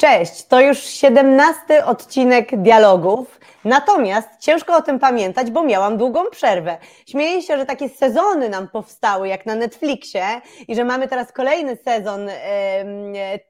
Cześć, to już 17 odcinek dialogów. Natomiast ciężko o tym pamiętać, bo miałam długą przerwę. Śmieję się, że takie sezony nam powstały, jak na Netflixie, i że mamy teraz kolejny sezon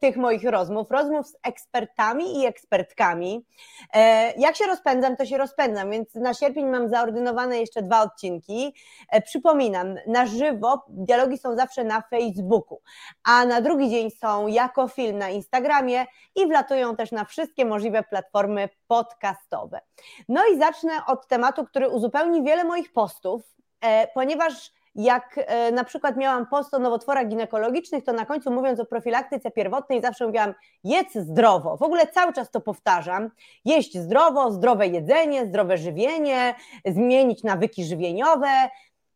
tych moich rozmów, rozmów z ekspertami i ekspertkami. E, jak się rozpędzam, to się rozpędzam, więc na sierpień mam zaordynowane jeszcze dwa odcinki. E, przypominam, na żywo dialogi są zawsze na Facebooku, a na drugi dzień są jako film na Instagramie i wlatują też na wszystkie możliwe platformy podcastowe. No i zacznę od tematu, który uzupełni wiele moich postów, e, ponieważ jak e, na przykład miałam post o nowotworach ginekologicznych, to na końcu mówiąc o profilaktyce pierwotnej zawsze mówiłam jedz zdrowo. W ogóle cały czas to powtarzam. Jeść zdrowo, zdrowe jedzenie, zdrowe żywienie, zmienić nawyki żywieniowe,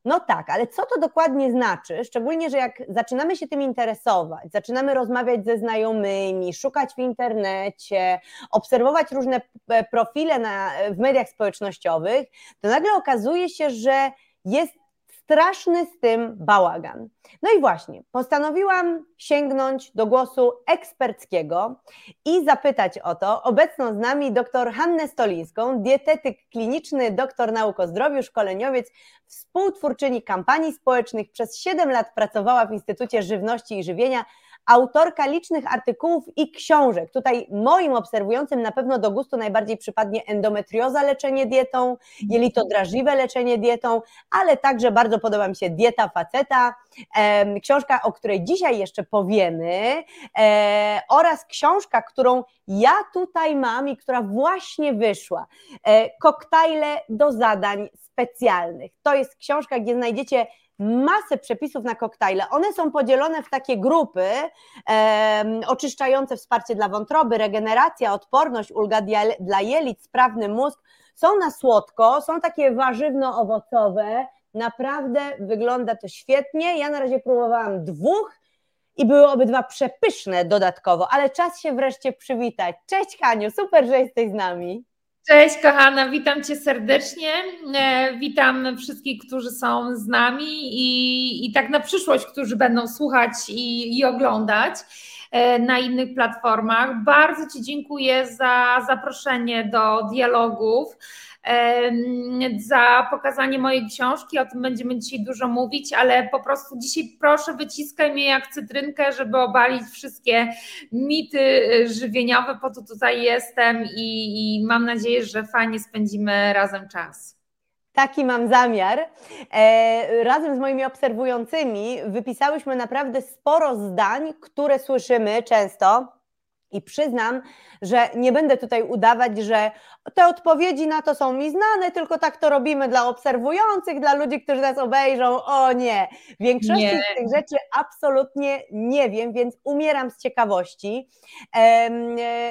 no tak, ale co to dokładnie znaczy? Szczególnie, że jak zaczynamy się tym interesować, zaczynamy rozmawiać ze znajomymi, szukać w internecie, obserwować różne e, profile na, w mediach społecznościowych, to nagle okazuje się, że jest straszny z tym bałagan. No i właśnie, postanowiłam sięgnąć do głosu eksperckiego i zapytać o to obecną z nami dr Hannę Stolińską, dietetyk kliniczny, doktor nauk o zdrowiu, szkoleniowiec, współtwórczyni kampanii społecznych, przez 7 lat pracowała w Instytucie Żywności i Żywienia, autorka licznych artykułów i książek. Tutaj moim obserwującym na pewno do gustu najbardziej przypadnie endometrioza, leczenie dietą, jelito drażliwe, leczenie dietą, ale także bardzo podoba mi się dieta faceta, książka, o której dzisiaj jeszcze powiemy, e, oraz książka, którą ja tutaj mam i która właśnie wyszła. E, koktajle do zadań specjalnych. To jest książka, gdzie znajdziecie masę przepisów na koktajle. One są podzielone w takie grupy e, oczyszczające wsparcie dla wątroby, regeneracja, odporność, ulga dla jelit, sprawny mózg. Są na słodko, są takie warzywno-owocowe. Naprawdę wygląda to świetnie. Ja na razie próbowałam dwóch i były obydwa przepyszne dodatkowo, ale czas się wreszcie przywitać. Cześć Haniu, super, że jesteś z nami. Cześć kochana, witam Cię serdecznie. E, witam wszystkich, którzy są z nami i, i tak na przyszłość, którzy będą słuchać i, i oglądać e, na innych platformach. Bardzo Ci dziękuję za zaproszenie do dialogów za pokazanie mojej książki. O tym będziemy dzisiaj dużo mówić, ale po prostu dzisiaj proszę wyciskaj mnie jak cytrynkę, żeby obalić wszystkie mity y, żywieniowe, po to tutaj jestem i, i mam nadzieję, że fajnie spędzimy razem czas. Taki mam zamiar. E, razem z moimi obserwującymi wypisałyśmy naprawdę sporo zdań, które słyszymy często i przyznam, że nie będę tutaj udawać, że te odpowiedzi na to są mi znane, tylko tak to robimy dla obserwujących, dla ludzi, którzy nas obejrzą. O nie, większości nie. z tych rzeczy absolutnie nie wiem, więc umieram z ciekawości. E,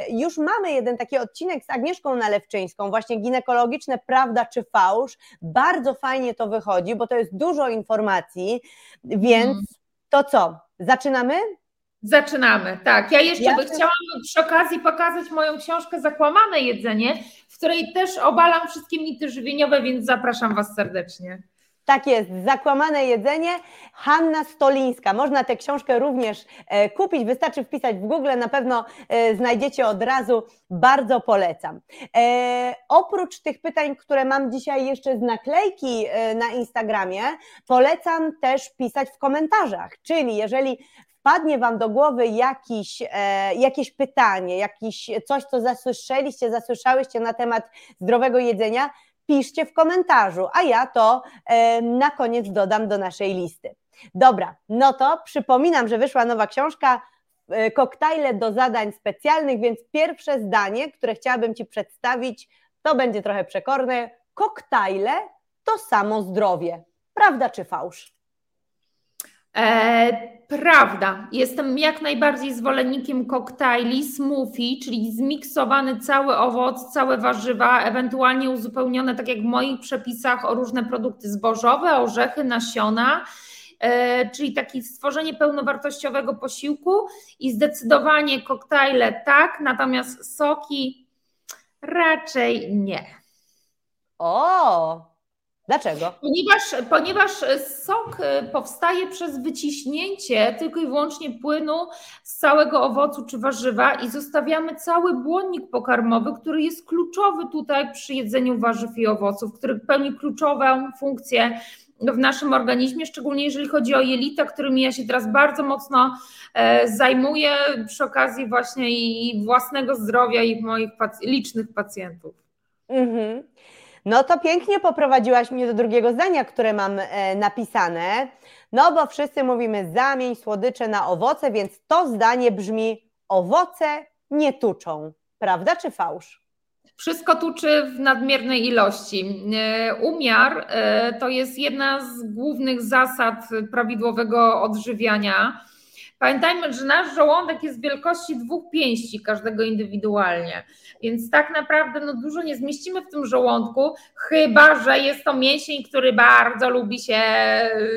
już mamy jeden taki odcinek z Agnieszką Nalewczyńską, właśnie ginekologiczne prawda czy fałsz. Bardzo fajnie to wychodzi, bo to jest dużo informacji, więc hmm. to co? Zaczynamy? Zaczynamy, tak. Ja jeszcze ja by chciałam przy okazji pokazać moją książkę Zakłamane jedzenie, w której też obalam wszystkie mity żywieniowe, więc zapraszam Was serdecznie. Tak jest, zakłamane jedzenie. Hanna Stolińska. Można tę książkę również e, kupić, wystarczy wpisać w Google, na pewno e, znajdziecie od razu. Bardzo polecam. E, oprócz tych pytań, które mam dzisiaj jeszcze z naklejki na Instagramie, polecam też pisać w komentarzach. Czyli jeżeli wpadnie Wam do głowy jakiś, e, jakieś pytanie, jakiś, coś, co zasłyszeliście, zasłyszałyście na temat zdrowego jedzenia, piszcie w komentarzu, a ja to e, na koniec dodam do naszej listy. Dobra, no to przypominam, że wyszła nowa książka e, Koktajle do zadań specjalnych, więc pierwsze zdanie, które chciałabym Ci przedstawić, to będzie trochę przekorne. Koktajle to samo zdrowie. Prawda czy fałsz? E, prawda. Jestem jak najbardziej zwolennikiem koktajli, smoothie, czyli zmiksowany cały owoc, całe warzywa, ewentualnie uzupełnione, tak jak w moich przepisach, o różne produkty zbożowe, orzechy, nasiona. E, czyli takie stworzenie pełnowartościowego posiłku i zdecydowanie koktajle tak, natomiast soki raczej nie. O, Dlaczego? Ponieważ, ponieważ sok e, powstaje przez wyciśnięcie tylko i wyłącznie płynu z całego owocu czy warzywa i zostawiamy cały błonnik pokarmowy, który jest kluczowy tutaj przy jedzeniu warzyw i owoców, który pełni kluczową funkcję w naszym organizmie, szczególnie jeżeli chodzi o jelita, którymi ja się teraz bardzo mocno e, zajmuję przy okazji właśnie i własnego zdrowia i moich licznych pacjentów. Mhm. No to pięknie poprowadziłaś mnie do drugiego zdania, które mam e, napisane. No bo wszyscy mówimy zamień słodycze na owoce, więc to zdanie brzmi owoce nie tuczą. Prawda czy fałsz? Wszystko tuczy w nadmiernej ilości. E, umiar e, to jest jedna z głównych zasad prawidłowego odżywiania. Pamiętajmy, że nasz żołądek jest wielkości dwóch pięści, każdego indywidualnie, więc tak naprawdę no, dużo nie zmieścimy w tym żołądku, chyba że jest to mięsień, który bardzo lubi się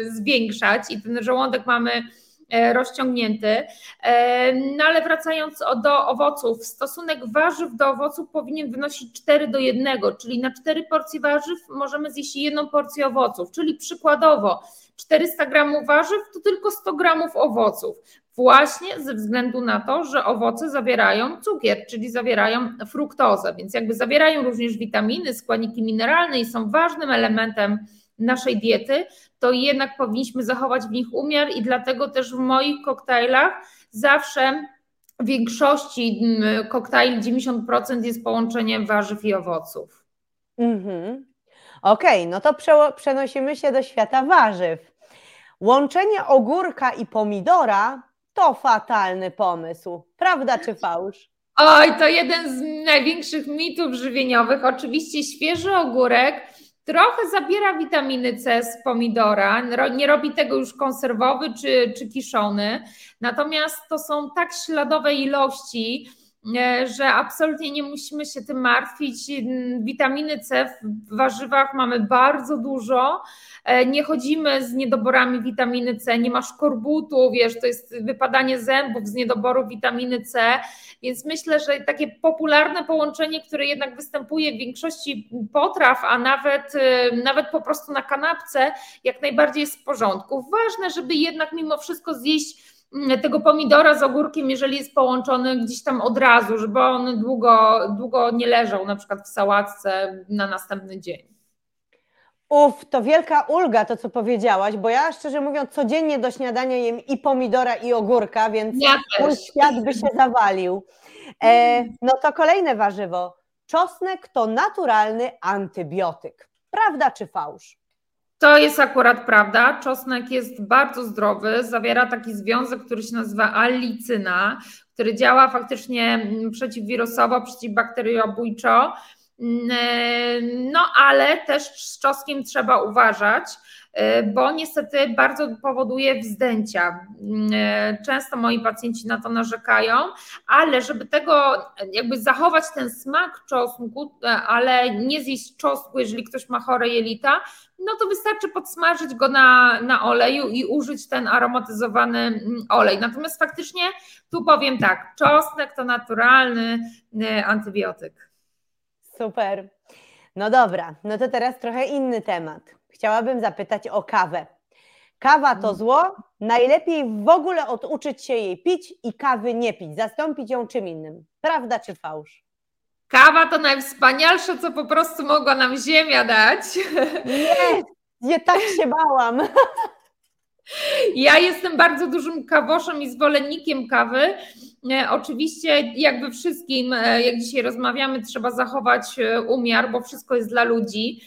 zwiększać i ten żołądek mamy e, rozciągnięty. E, no ale wracając do owoców, stosunek warzyw do owoców powinien wynosić 4 do 1, czyli na 4 porcje warzyw możemy zjeść jedną porcję owoców, czyli przykładowo 400 gramów warzyw to tylko 100 gramów owoców. Właśnie ze względu na to, że owoce zawierają cukier, czyli zawierają fruktozę, więc jakby zawierają również witaminy, składniki mineralne i są ważnym elementem naszej diety, to jednak powinniśmy zachować w nich umiar i dlatego też w moich koktajlach zawsze w większości mm, koktajli 90% jest połączeniem warzyw i owoców. Mhm. Okej, okay, no to przenosimy się do świata warzyw. Łączenie ogórka i pomidora to fatalny pomysł. Prawda czy fałsz? Oj, to jeden z największych mitów żywieniowych. Oczywiście świeży ogórek trochę zabiera witaminy C z pomidora, nie robi tego już konserwowy czy, czy kiszony, natomiast to są tak śladowe ilości, że absolutnie nie musimy się tym martwić. Witaminy C w warzywach mamy bardzo dużo. E, nie chodzimy z niedoborami witaminy C, nie ma szkorbutu, wiesz, to jest wypadanie zębów z niedoboru witaminy C, więc myślę, że takie popularne połączenie, które jednak występuje w większości potraw, a nawet, e, nawet po prostu na kanapce, jak najbardziej jest w porządku. Ważne, żeby jednak mimo wszystko zjeść tego pomidora z ogórkiem, jeżeli jest połączony gdzieś tam od razu, żeby on długo, długo nie leżał na przykład w sałatce na następny dzień. Uf, to wielka ulga to, co powiedziałaś, bo ja szczerze mówiąc codziennie do śniadania jem i pomidora i ogórka, więc ja mój świat by się zawalił. E, no to kolejne warzywo. Czosnek to naturalny antybiotyk. Prawda czy fałsz? To jest akurat prawda. Czosnek jest bardzo zdrowy, zawiera taki związek, który się nazywa allicyna, który działa faktycznie mm, przeciwwirusowo, przeciwbakteriobójczo. Mm, e, no ale też z czosnkiem trzeba uważać, bo niestety bardzo powoduje wzdęcia. E, często moi pacjenci na to narzekają, ale żeby tego jakby zachować ten smak czosnku, ale nie zjeść czosnku, jeżeli ktoś ma chore jelita, no to wystarczy podsmażyć go na, na oleju i użyć ten aromatyzowany mm, olej. Natomiast faktycznie tu powiem tak, czosnek to naturalny antybiotyk. Super. No dobra, no to teraz trochę inny temat. Chciałabym zapytać o kawę. Kawa to mm. zło, najlepiej w ogóle oduczyć się jej pić i kawy nie pić, zastąpić ją czym innym. Prawda czy fałsz? Kawa to najwspanialsze, co po prostu mogła nam ziemia dać. Nie, nie tak się bałam. Ja jestem bardzo dużym kawoszem i zwolennikiem kawy. E, oczywiście, jakby wszystkim, e, jak dzisiaj rozmawiamy, trzeba zachować e, umiar, bo wszystko jest dla ludzi.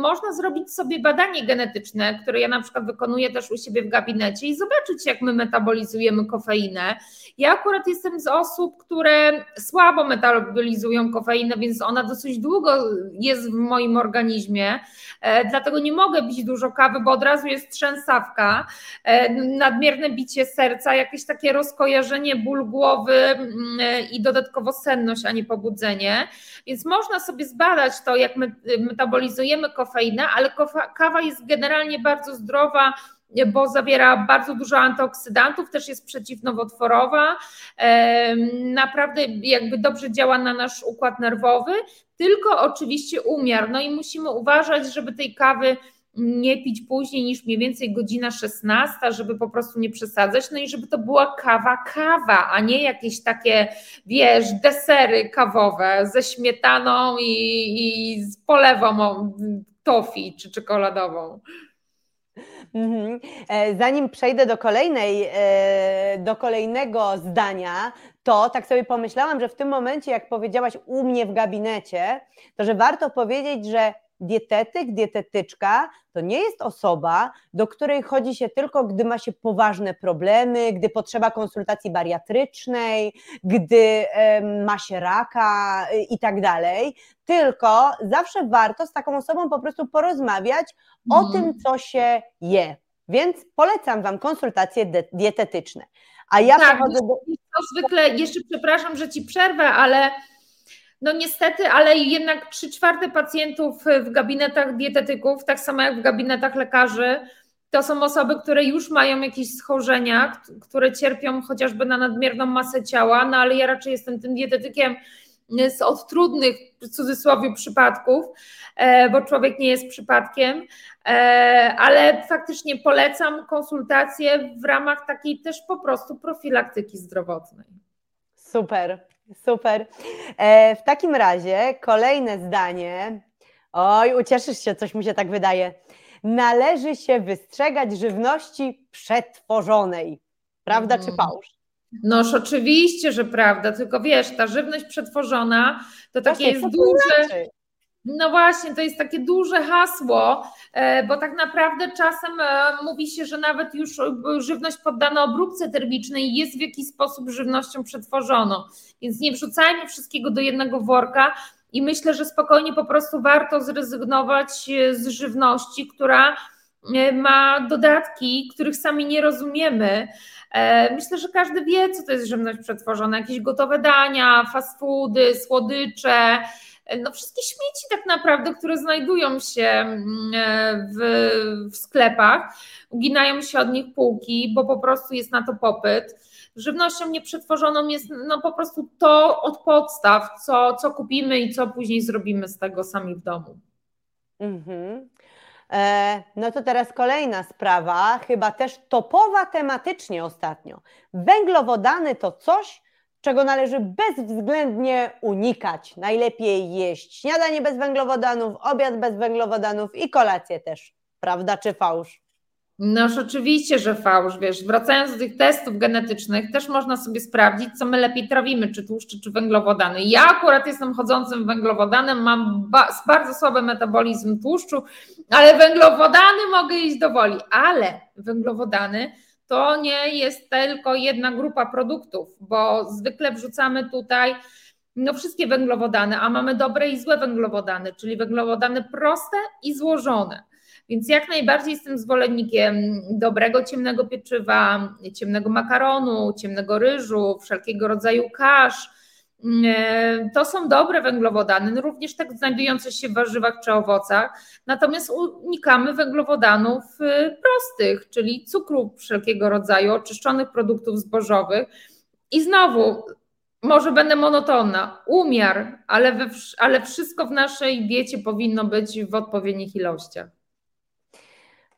Można zrobić sobie badanie genetyczne, które ja na przykład wykonuję też u siebie w gabinecie i zobaczyć, jak my metabolizujemy kofeinę. Ja akurat jestem z osób, które słabo metabolizują kofeinę, więc ona dosyć długo jest w moim organizmie, e, dlatego nie mogę pić dużo kawy, bo od razu jest trzęsawka, e, nadmierne bicie serca, jakieś takie rozkojarzenie, ból głowy mm, e, i dodatkowo senność, a nie pobudzenie. Więc można sobie zbadać to, jak my metabolizujemy kofeinę, ale kawa jest generalnie bardzo zdrowa, bo zawiera bardzo dużo antyoksydantów, też jest przeciwnowotworowa, naprawdę jakby dobrze działa na nasz układ nerwowy, tylko oczywiście umiar. No i musimy uważać, żeby tej kawy nie pić później niż mniej więcej godzina 16, żeby po prostu nie przesadzać, no i żeby to była kawa, kawa, a nie jakieś takie, wiesz, desery kawowe ze śmietaną i, i z polewą tofi czy czekoladową. Mhm. E, zanim przejdę do kolejnej, e, do kolejnego zdania, to tak sobie pomyślałam, że w tym momencie, jak powiedziałaś u mnie w gabinecie, to że warto powiedzieć, że dietetyk, dietetyczka to nie jest osoba, do której chodzi się tylko, gdy ma się poważne problemy, gdy potrzeba konsultacji bariatrycznej, gdy ma się raka y, i tak dalej, tylko zawsze warto z taką osobą po prostu porozmawiać o mhm. tym, co się je. Więc polecam Wam konsultacje dietetyczne. A ja tak, przechodzę do. To zwykle, jeszcze przepraszam, że Ci przerwę, ale no niestety, ale jednak trzy czwarte pacjentów w gabinetach dietetyków, tak samo jak w gabinetach lekarzy, to są osoby, które już mają jakieś schorzenia, które cierpią chociażby na nadmierną masę ciała, no ale ja raczej jestem tym dietetykiem z od trudnych, w cudzysłowie, przypadków, e, bo człowiek nie jest przypadkiem, e, ale faktycznie polecam konsultacje w ramach takiej też po prostu profilaktyki zdrowotnej. Super. Super. E, w takim razie kolejne zdanie. Oj, ucieszysz się, coś mi się tak wydaje. Należy się wystrzegać żywności przetworzonej. Prawda czy mm. fałsz? Noż oczywiście, że prawda, tylko wiesz, ta żywność przetworzona to takie jest duże. Znaczy? No właśnie, to jest takie duże hasło, e, bo tak naprawdę czasem e, mówi się, że nawet już e, żywność poddana obróbce termicznej jest w jakiś sposób żywnością przetworzoną. Więc nie wrzucajmy wszystkiego do jednego worka i myślę, że spokojnie po prostu warto zrezygnować z żywności, która ma dodatki, których sami nie rozumiemy. Myślę, że każdy wie, co to jest żywność przetworzona, jakieś gotowe dania, fast foody, słodycze no wszystkie śmieci tak naprawdę, które znajdują się mm, w, w sklepach, uginają się od nich półki, bo po prostu jest na to popyt. Żywnością nieprzetworzoną jest no po prostu to od podstaw, co, co kupimy i co później zrobimy z tego sami w domu. Mhm. E, no to teraz kolejna sprawa, chyba też topowa tematycznie ostatnio. Węglowodany to coś, czego należy bezwzględnie unikać. Najlepiej jeść śniadanie bez węglowodanów, obiad bez węglowodanów i kolację też. Prawda czy fałsz? No oczywiście, że fałsz, wiesz, wracając do tych testów genetycznych, też można sobie sprawdzić, co my lepiej trawimy, czy tłuszcze, czy węglowodany. Ja akurat jestem chodzącym węglowodanem, mam ba bardzo słaby metabolizm tłuszczu, ale węglowodany mogę iść do woli, ale węglowodany to nie jest tylko jedna grupa produktów, bo zwykle wrzucamy tutaj no wszystkie węglowodany, a mamy dobre i złe węglowodany, czyli węglowodany proste i złożone. Więc jak najbardziej jestem zwolennikiem dobrego ciemnego pieczywa, ciemnego makaronu, ciemnego ryżu, wszelkiego rodzaju kasz, to są dobre węglowodany, no również tak znajdujące się w warzywach czy owocach, natomiast unikamy węglowodanów y, prostych, czyli cukru wszelkiego rodzaju, oczyszczonych produktów zbożowych. I znowu, może będę monotonna, umiar, ale, we, ale wszystko w naszej diecie powinno być w odpowiednich ilościach.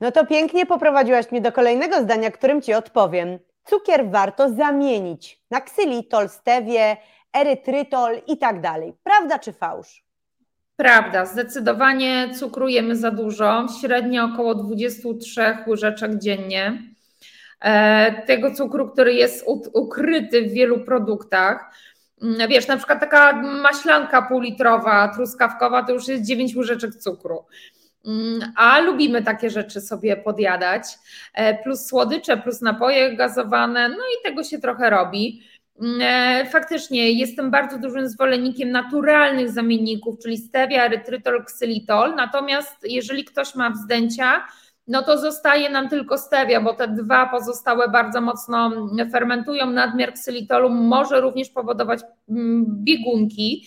No to pięknie poprowadziłaś mnie do kolejnego zdania, którym Ci odpowiem. Cukier warto zamienić na ksylitol, stewie, erytrytol i tak dalej. Prawda czy fałsz? Prawda, zdecydowanie cukrujemy za dużo, średnio około 23 łyżeczek dziennie. E, tego cukru, który jest ukryty w wielu produktach. Mm, wiesz, na przykład taka maślanka półlitrowa, truskawkowa, to już jest 9 łyżeczek cukru. Mm, a lubimy takie rzeczy sobie podjadać, e, plus słodycze, plus napoje gazowane, no i tego się trochę robi. E, faktycznie jestem bardzo dużym zwolennikiem naturalnych zamienników, czyli stevia, erytrytol, ksylitol. Natomiast jeżeli ktoś ma wzdęcia, no to zostaje nam tylko stevia, bo te dwa pozostałe bardzo mocno fermentują. Nadmiar ksylitolu może również powodować mm, biegunki.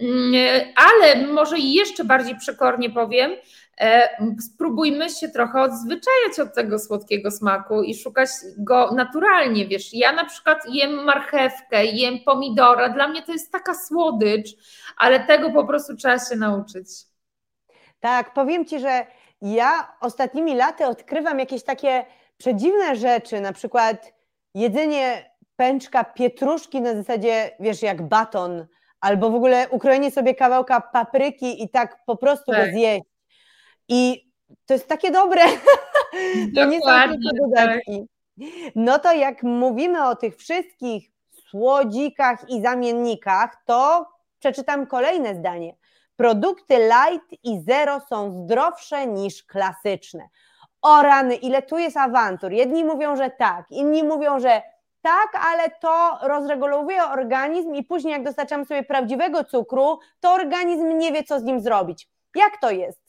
Mm, ale może jeszcze bardziej przekornie powiem, E, spróbujmy się trochę odzwyczajać od tego słodkiego smaku i szukać go naturalnie, wiesz, ja na przykład jem marchewkę, jem pomidora, dla mnie to jest taka słodycz, ale tego po prostu trzeba się nauczyć. Tak, powiem Ci, że ja ostatnimi laty odkrywam jakieś takie przedziwne rzeczy, na przykład jedzenie pęczka pietruszki na zasadzie, wiesz, jak baton, albo w ogóle ukrojenie sobie kawałka papryki i tak po prostu tak. go zjeść. I to jest takie dobre. to nie są tylko dodatki. No to jak mówimy o tych wszystkich słodzikach i zamiennikach, to przeczytam kolejne zdanie. Produkty light i zero są zdrowsze niż klasyczne. O rany, ile tu jest awantur. Jedni mówią, że tak, inni mówią, że tak, ale to rozregulowuje organizm i później jak dostarczamy sobie prawdziwego cukru, to organizm nie wie, co z nim zrobić. Jak to jest?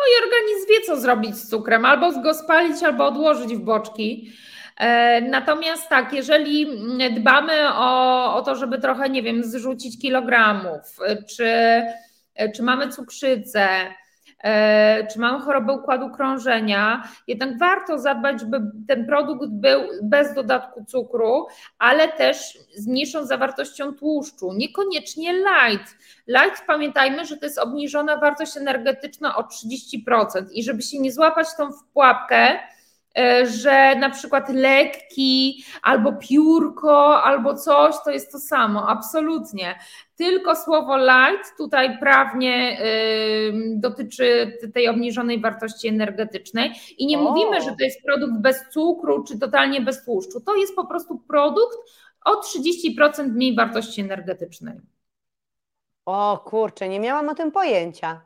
No i organizm wie, co zrobić z cukrem, albo go spalić, albo odłożyć w boczki. E, natomiast tak, jeżeli dbamy o, o to, żeby trochę, nie wiem, zrzucić kilogramów, czy, czy mamy cukrzycę, E, czy mamy chorobę układu krążenia, jednak warto zadbać, żeby ten produkt był bez dodatku cukru, ale też z mniejszą zawartością tłuszczu, niekoniecznie light. Light pamiętajmy, że to jest obniżona wartość energetyczna o 30% i żeby się nie złapać tą w pułapkę, E, że na przykład lekki albo piórko albo coś to jest to samo. Absolutnie. Tylko słowo light tutaj prawnie dotyczy tej obniżonej wartości energetycznej i nie o. mówimy, że to jest produkt bez cukru czy totalnie bez tłuszczu. To jest po prostu produkt o 30% mniej wartości energetycznej. O kurczę, nie miałam o tym pojęcia.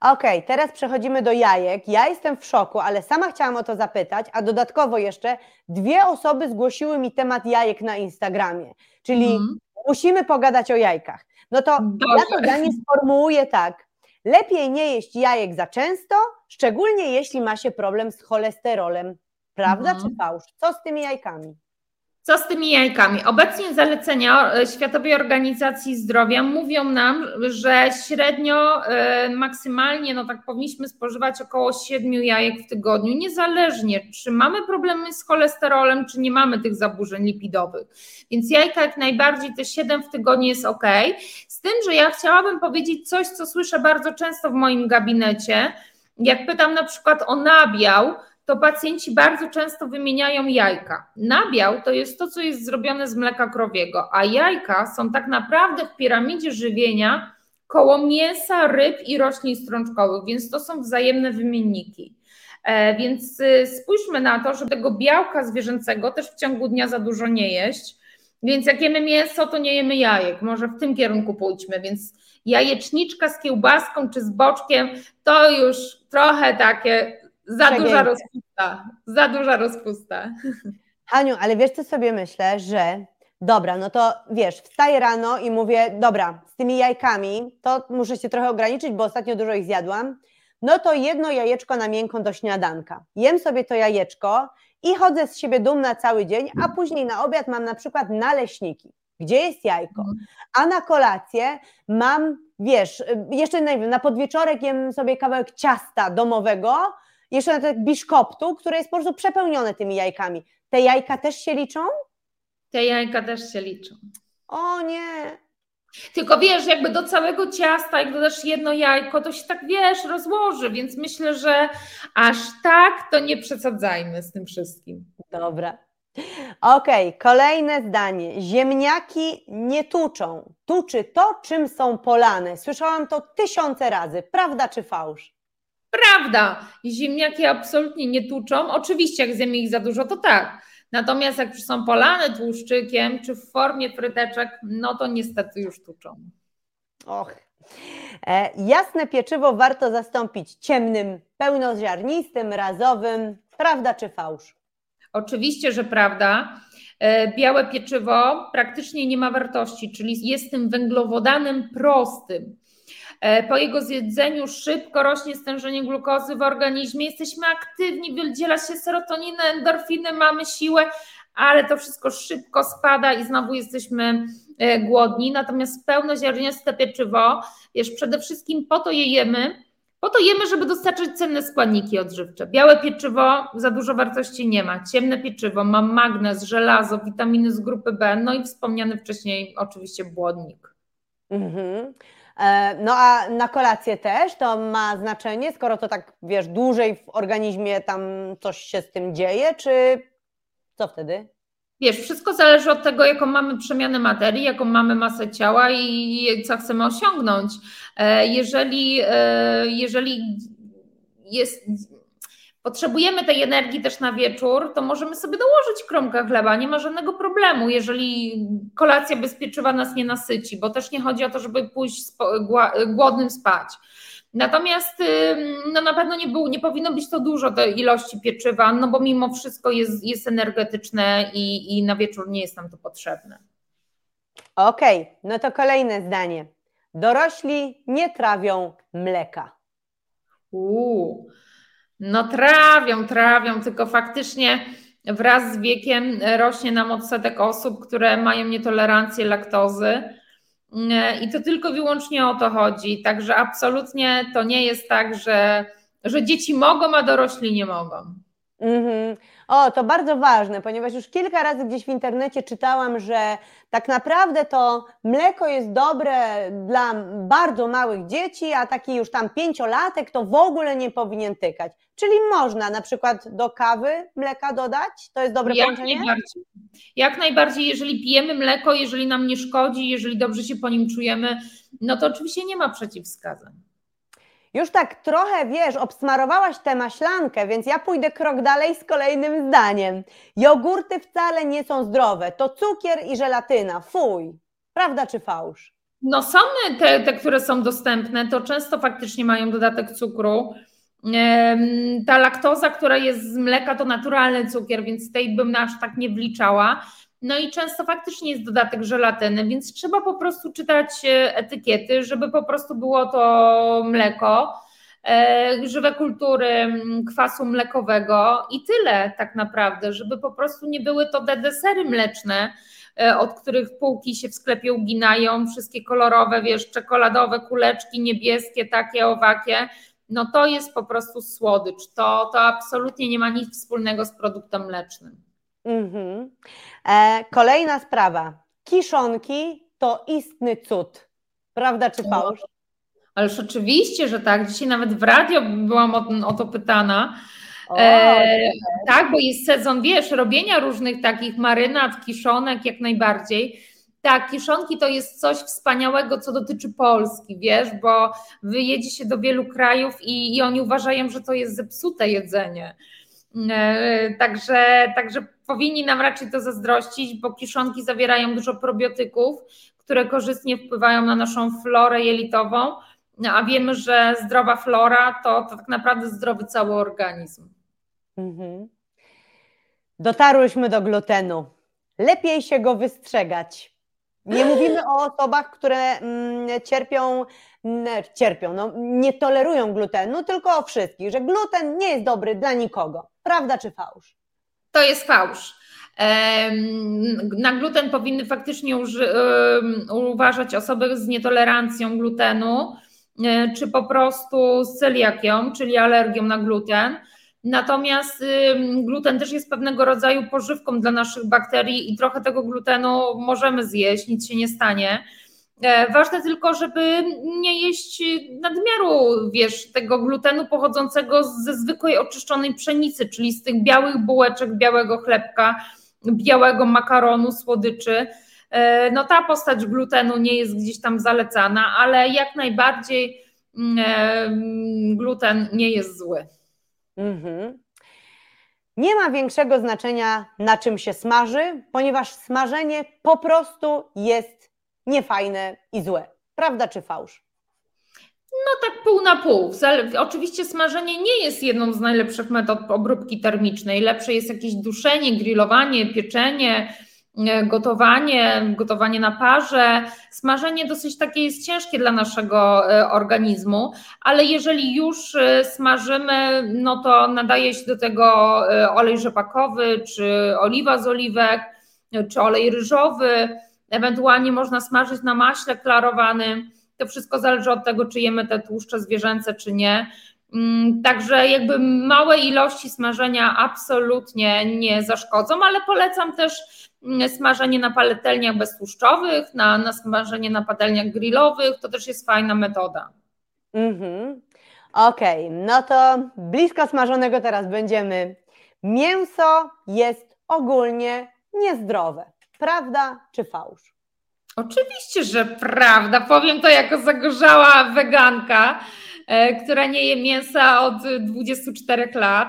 Okej, okay, teraz przechodzimy do jajek. Ja jestem w szoku, ale sama chciałam o to zapytać, a dodatkowo jeszcze dwie osoby zgłosiły mi temat jajek na Instagramie, czyli mm. musimy pogadać o jajkach. No to Boże. ja to zdanie sformułuję tak. Lepiej nie jeść jajek za często, szczególnie jeśli ma się problem z cholesterolem. Prawda mm. czy fałsz? Co z tymi jajkami? Co z tymi jajkami? Obecnie zalecenia e, Światowej Organizacji Zdrowia mówią nam, że średnio e, maksymalnie, no tak powinniśmy spożywać około 7 jajek w tygodniu, niezależnie czy mamy problemy z cholesterolem, czy nie mamy tych zaburzeń lipidowych. Więc jajka jak najbardziej te 7 w tygodniu jest ok. Z tym, że ja chciałabym powiedzieć coś, co słyszę bardzo często w moim gabinecie. Jak pytam na przykład o nabiał, to pacjenci bardzo często wymieniają jajka. Nabiał to jest to, co jest zrobione z mleka krowiego, a jajka są tak naprawdę w piramidzie żywienia koło mięsa, ryb i roślin strączkowych, więc to są wzajemne wymienniki. E, więc y, spójrzmy na to, że tego białka zwierzęcego też w ciągu dnia za dużo nie jeść. Więc jak jemy mięso, to nie jemy jajek. Może w tym kierunku pójdźmy. Więc jajeczniczka z kiełbaską czy z boczkiem to już trochę takie za duża rozpusta, za duża rozpusta. Haniu, ale wiesz co sobie myślę, że dobra, no to wiesz, wstaję rano i mówię, dobra, z tymi jajkami to muszę się trochę ograniczyć, bo ostatnio dużo ich zjadłam, no to jedno jajeczko na miękką do śniadanka. Jem sobie to jajeczko i chodzę z siebie dumna cały dzień, a później na obiad mam na przykład naleśniki, gdzie jest jajko, mhm. a na kolację mam, wiesz, jeszcze nie wiem, na podwieczorek jem sobie kawałek ciasta domowego, jeszcze na tak biszkoptu, które jest po prostu przepełnione tymi jajkami. Te jajka też się liczą? Te jajka też się liczą. O nie. Tylko wiesz, jakby do całego ciasta, jak dodasz jedno jajko, to się tak wiesz, rozłoży, więc myślę, że aż tak to nie przesadzajmy z tym wszystkim. Dobra. Okej, okay, kolejne zdanie. Ziemniaki nie tuczą. Tuczy to, czym są polane. Słyszałam to tysiące razy. Prawda czy fałsz? Prawda, ziemniaki absolutnie nie tuczą. Oczywiście, jak zjemy ich za dużo, to tak. Natomiast jak są polane tłuszczykiem, czy w formie fryteczek, no to niestety już tuczą. Och. E, jasne pieczywo warto zastąpić ciemnym, pełnoziarnistym, razowym. Prawda czy fałsz? Oczywiście, że prawda. E, białe pieczywo praktycznie nie ma wartości, czyli jest tym węglowodanem prostym. E, po jego zjedzeniu szybko rośnie stężenie glukozy w organizmie, jesteśmy aktywni, wydziela się serotonina, endorfiny, mamy siłę, ale to wszystko szybko spada i znowu jesteśmy e, głodni. Natomiast pełnoziarniste pieczywo, wiesz, przede wszystkim po to je jemy, Po to jemy, żeby dostarczyć cenne składniki odżywcze. Białe pieczywo za dużo wartości nie ma. Ciemne pieczywo ma magnez, żelazo, witaminy z grupy B, no i wspomniany wcześniej oczywiście błonnik. Mhm. E, no a na kolację też to ma znaczenie, skoro to tak, wiesz, dłużej w organizmie tam coś się z tym dzieje, czy co wtedy? Wiesz, wszystko zależy od tego, jaką mamy przemianę materii, jaką mamy masę ciała i co chcemy osiągnąć. E, jeżeli, e, jeżeli jest, potrzebujemy tej energii też na wieczór, to możemy sobie dołożyć kromkę chleba, nie ma żadnego problemu, jeżeli kolacja bez pieczywa nas nie nasyci, bo też nie chodzi o to, żeby pójść głodnym spać. Natomiast no na pewno nie, był, nie powinno być to dużo tej ilości pieczywa, no bo mimo wszystko jest, jest energetyczne i, i na wieczór nie jest nam to potrzebne. Okej, okay, no to kolejne zdanie. Dorośli nie trawią mleka. Uuu, no trawią, trawią, tylko faktycznie wraz z wiekiem rośnie nam odsetek osób, które mają nietolerancję laktozy i to tylko wyłącznie o to chodzi. Także absolutnie to nie jest tak, że, że dzieci mogą, a dorośli nie mogą. Mm-hmm. O, to bardzo ważne, ponieważ już kilka razy gdzieś w internecie czytałam, że tak naprawdę to mleko jest dobre dla bardzo małych dzieci, a taki już tam pięciolatek to w ogóle nie powinien tykać. Czyli można na przykład do kawy mleka dodać? To jest dobre Jak połączenie? Najbardziej. Jak najbardziej, jeżeli pijemy mleko, jeżeli nam nie szkodzi, jeżeli dobrze się po nim czujemy, no to oczywiście nie ma przeciwwskazań. Już tak trochę wiesz, obsmarowałaś tę maślankę, więc ja pójdę krok dalej z kolejnym zdaniem. Jogurty wcale nie są zdrowe. To cukier i żelatyna. Fuj. Prawda czy fałsz? No są te, te, które są dostępne, to często faktycznie mają dodatek cukru. Ta laktoza, która jest z mleka, to naturalny cukier, więc tej bym aż tak nie wliczała. No i często faktycznie jest dodatek żelatyny, więc trzeba po prostu czytać e, etykiety, żeby po prostu było to mleko, e, żywe kultury kwasu mlekowego i tyle tak naprawdę, żeby po prostu nie były to desery mleczne, e, od których półki się w sklepie uginają, wszystkie kolorowe, wiesz, czekoladowe kuleczki, niebieskie, takie, owakie, no to jest po prostu słodycz. To, to absolutnie nie ma nic wspólnego z produktem mlecznym. Mhm. E, kolejna sprawa. Kiszonki to istny cud. Prawda czy fałsz? Ależ oczywiście, że tak. Dzisiaj nawet w radio byłam o, o to pytana. e, tak, bo jest sezon, wiesz, robienia różnych takich marynat, kiszonek jak najbardziej. Tak, kiszonki to jest coś wspaniałego, co dotyczy Polski, wiesz, bo wyjedzie się do wielu krajów i, i oni uważają, że to jest zepsute jedzenie. E, także, także powinni nam raczej to zazdrościć, bo kiszonki zawierają dużo probiotyków, które korzystnie wpływają na naszą florę jelitową, a wiemy, że zdrowa flora to, to tak naprawdę zdrowy cały organizm. Mhm. Dotarłyśmy do glutenu. Lepiej się go wystrzegać. Nie mówimy o osobach, które mm, cierpią, cierpią, no, nie tolerują glutenu, tylko o wszystkich, że gluten nie jest dobry dla nikogo. Prawda czy fałsz? To jest fałsz. Na gluten powinny faktycznie uważać osoby z nietolerancją glutenu, e, czy po prostu z celiakią, czyli alergią na gluten. Natomiast gluten też jest pewnego rodzaju pożywką dla naszych bakterii i trochę tego glutenu możemy zjeść, nic się nie stanie. E, ważne tylko, żeby nie jeść nadmiaru, wiesz, tego glutenu pochodzącego ze zwykłej oczyszczonej pszenicy, czyli z tych białych bułeczek, białego chlebka, białego makaronu, słodyczy. E, no ta postać glutenu nie jest gdzieś tam zalecana, ale jak najbardziej mm, e, gluten nie jest zły. Mhm. Nie ma większego znaczenia, na czym się smaży, ponieważ smażenie po prostu jest niefajne i złe. Prawda czy fałsz? No tak pół na pół. Oczywiście smażenie nie jest jedną z najlepszych metod obróbki termicznej. Lepsze jest jakieś duszenie, grillowanie, pieczenie, gotowanie, gotowanie na parze. Smażenie dosyć takie jest ciężkie dla naszego e, organizmu, ale jeżeli już e, smażymy, no to nadaje się do tego olej rzepakowy, czy oliwa z oliwek, czy olej ryżowy. Ewentualnie można smażyć na maśle klarowanym. To wszystko zależy od tego, czy jemy te tłuszcze zwierzęce, czy nie. Mm, także jakby małe ilości smażenia absolutnie nie zaszkodzą, ale polecam też smażenie na patelniach beztłuszczowych, na, na smażenie na patelniach grillowych, to też jest fajna metoda. Mhm. Okej, okay, no to blisko smażonego teraz będziemy. Mięso jest ogólnie niezdrowe. Prawda czy fałsz? Oczywiście, że prawda. Powiem to jako zagorzała weganka, e, która nie je mięsa od 24 lat.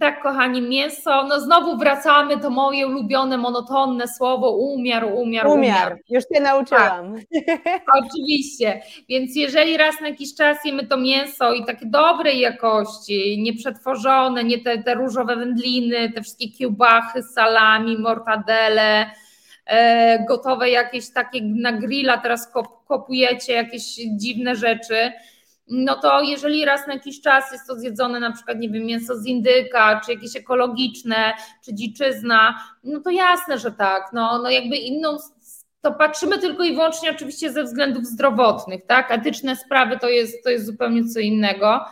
Tak, kochani, mięso. No znowu wracamy, to moje ulubione, monotonne słowo umiar, umiar, umiar. Umiar, już się nauczyłam. Tak. Oczywiście, więc jeżeli raz na jakiś czas jemy to mięso i takie dobrej jakości, nieprzetworzone, nie te, te różowe wędliny, te wszystkie kiełbachy, salami, mortadele, e, gotowe jakieś takie na grilla teraz kopujecie, jakieś dziwne rzeczy, no to jeżeli raz na jakiś czas jest to zjedzone na przykład, nie wiem, mięso z indyka, czy jakieś ekologiczne, czy dziczyzna, no to jasne, że tak, no, no jakby inną, to patrzymy tylko i wyłącznie oczywiście ze względów zdrowotnych, tak, etyczne sprawy to jest, to jest zupełnie co innego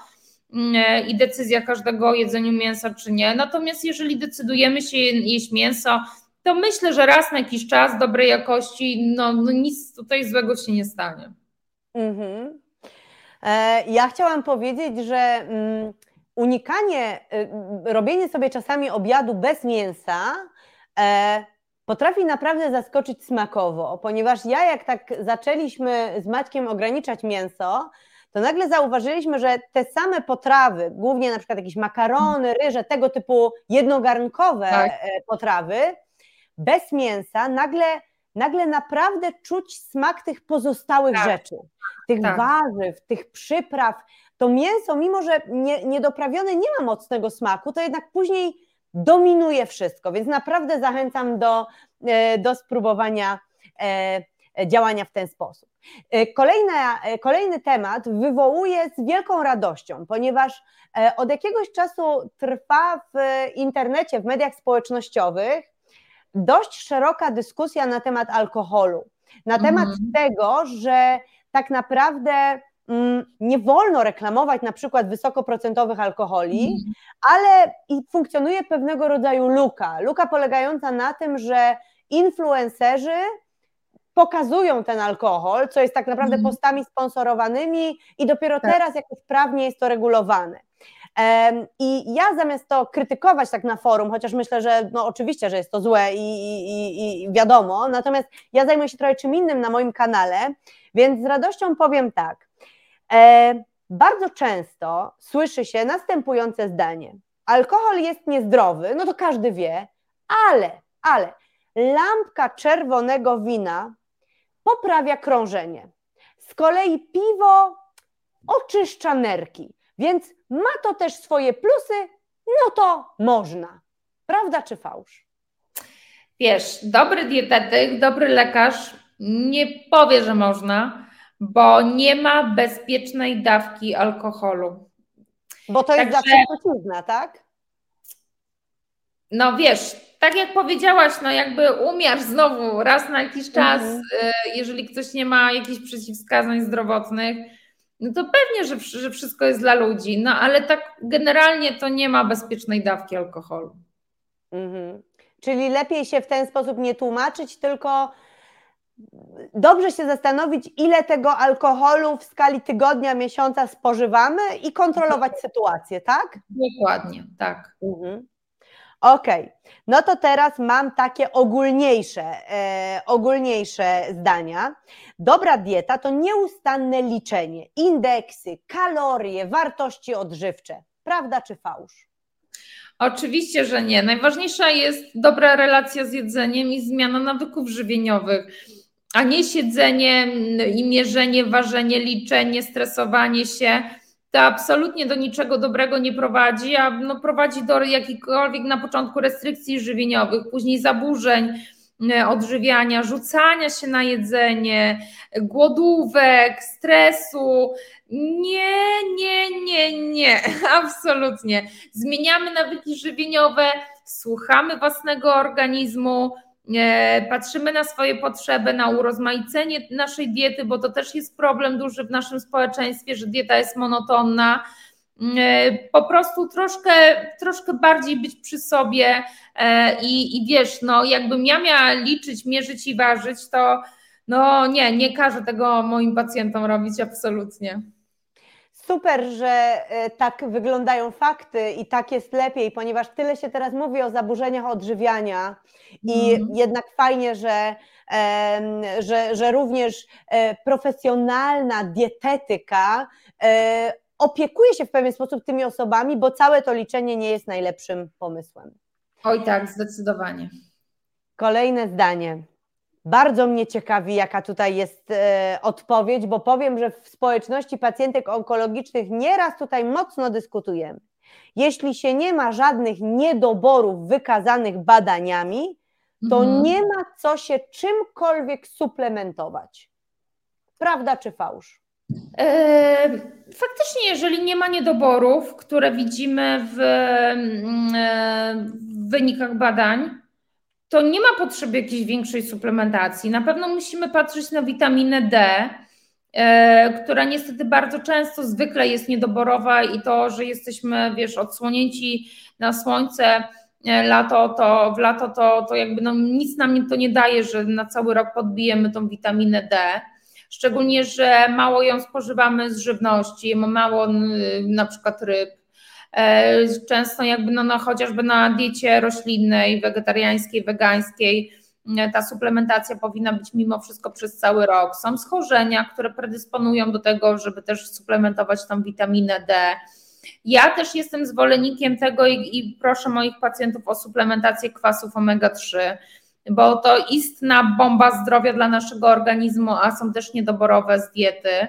mm, i decyzja każdego o jedzeniu mięsa czy nie, natomiast jeżeli decydujemy się jeść mięso, to myślę, że raz na jakiś czas dobrej jakości, no, no nic tutaj złego się nie stanie. Mhm. E, ja chciałam powiedzieć, że mm, unikanie, y, robienie sobie czasami obiadu bez mięsa e, potrafi naprawdę zaskoczyć smakowo, ponieważ ja jak tak zaczęliśmy z Maćkiem ograniczać mięso, to nagle zauważyliśmy, że te same potrawy, głównie na przykład jakieś makarony, ryże, tego typu jednogarnkowe tak. E, potrawy, bez mięsa, nagle, nagle naprawdę czuć smak tych pozostałych tak. rzeczy tych tak. warzyw, tych przypraw, to mięso, mimo że nie, niedoprawione nie ma mocnego smaku, to jednak później dominuje wszystko, więc naprawdę zachęcam do, e, do spróbowania e, działania w ten sposób. E, kolejna, kolejny temat wywołuje z wielką radością, ponieważ od jakiegoś czasu trwa w internecie, w mediach społecznościowych dość szeroka dyskusja na temat alkoholu, na temat mhm. tego, że tak naprawdę mm, nie wolno reklamować na przykład wysokoprocentowych alkoholi, mm. ale i funkcjonuje pewnego rodzaju luka. Luka polegająca na tym, że influencerzy pokazują ten alkohol, co jest tak naprawdę mm. postami sponsorowanymi i dopiero tak. teraz jakoś prawnie jest to regulowane. I ja zamiast to krytykować tak na forum, chociaż myślę, że no oczywiście, że jest to złe i, i, i wiadomo, natomiast ja zajmuję się trochę czym innym na moim kanale, więc z radością powiem tak. E, bardzo często słyszy się następujące zdanie. Alkohol jest niezdrowy, no to każdy wie, ale, ale lampka czerwonego wina poprawia krążenie. Z kolei piwo oczyszcza nerki, więc ma to też swoje plusy, no to można. Prawda czy fałsz? Wiesz, dobry dietetyk, dobry lekarz nie powie, że można, bo nie ma bezpiecznej dawki alkoholu. Bo to jest zawsze trucizna, tak? No wiesz, tak jak powiedziałaś, no jakby umiar znowu raz na jakiś czas, mhm. Y, jeżeli ktoś nie ma jakichś przeciwwskazań zdrowotnych, no to pewnie, że, że wszystko jest dla ludzi, no ale tak generalnie to nie ma bezpiecznej dawki alkoholu. Mhm. Czyli lepiej się w ten sposób nie tłumaczyć, tylko dobrze się zastanowić, ile tego alkoholu w skali tygodnia, miesiąca spożywamy i kontrolować sytuację, tak? Dokładnie, tak. Mhm. Okej, okay. no to teraz mam takie ogólniejsze, e, ogólniejsze zdania. Dobra dieta to nieustanne liczenie, indeksy, kalorie, wartości odżywcze. Prawda czy fałsz? Oczywiście, że nie. Najważniejsza jest dobra relacja z jedzeniem i zmiana nawyków żywieniowych, a nie siedzenie i mierzenie, ważenie, liczenie, stresowanie się to absolutnie do niczego dobrego nie prowadzi, a no prowadzi do jakichkolwiek na początku restrykcji żywieniowych, później zaburzeń e, odżywiania, rzucania się na jedzenie, głodówek, stresu. Nie, nie, nie, nie, absolutnie. Zmieniamy nawyki żywieniowe, słuchamy własnego organizmu, patrzymy na swoje potrzeby, na urozmaicenie naszej diety, bo to też jest problem duży w naszym społeczeństwie, że dieta jest monotonna. Po prostu troszkę, troszkę bardziej być przy sobie i, i wiesz, no jakbym ja miała liczyć, mierzyć i ważyć, to no nie, nie każę tego moim pacjentom robić absolutnie. Super, że e, tak wyglądają fakty i tak jest lepiej, ponieważ tyle się teraz mówi o zaburzeniach odżywiania i mm. jednak fajnie, że, że, że również e, profesjonalna dietetyka e, opiekuje się w pewien sposób tymi osobami, bo całe to liczenie nie jest najlepszym pomysłem. Oj tak, zdecydowanie. Kolejne zdanie. Bardzo mnie ciekawi, jaka tutaj jest e, odpowiedź, bo powiem, że w społeczności pacjentek onkologicznych nieraz tutaj mocno dyskutujemy. Jeśli się nie ma żadnych niedoborów wykazanych badaniami, to mhm. nie ma co się czymkolwiek suplementować. Prawda czy fałsz? E, faktycznie, jeżeli nie ma niedoborów, które widzimy w, mm, e, w wynikach badań, to nie ma potrzeby jakiejś większej suplementacji. Na pewno musimy patrzeć na witaminę D, e, która niestety bardzo często zwykle jest niedoborowa i to, że jesteśmy, wiesz, odsłonięci na słońce e, lato, to w lato to, to jakby no, nic nam to nie daje, że na cały rok podbijemy tą witaminę D. Szczególnie, że mało ją spożywamy z żywności, mało na przykład ryb, często jakby no, no, chociażby na diecie roślinnej, wegetariańskiej, wegańskiej, e, ta suplementacja powinna być mimo wszystko przez cały rok. Są schorzenia, które predysponują do tego, żeby też suplementować tą witaminę D. Ja też jestem zwolennikiem tego i, i proszę moich pacjentów o suplementację kwasów omega-3, bo to istna bomba zdrowia dla naszego organizmu, a są też niedoborowe z diety.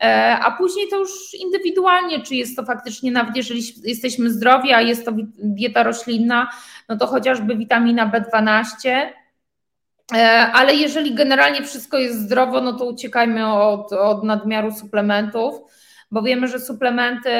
E, a później to już indywidualnie, czy jest to faktycznie, nawet jeżeli jesteśmy zdrowi, a jest to dieta roślinna, no to chociażby witamina B12, e, ale jeżeli generalnie wszystko jest zdrowo, no to uciekajmy od, od nadmiaru suplementów, bo wiemy, że suplementy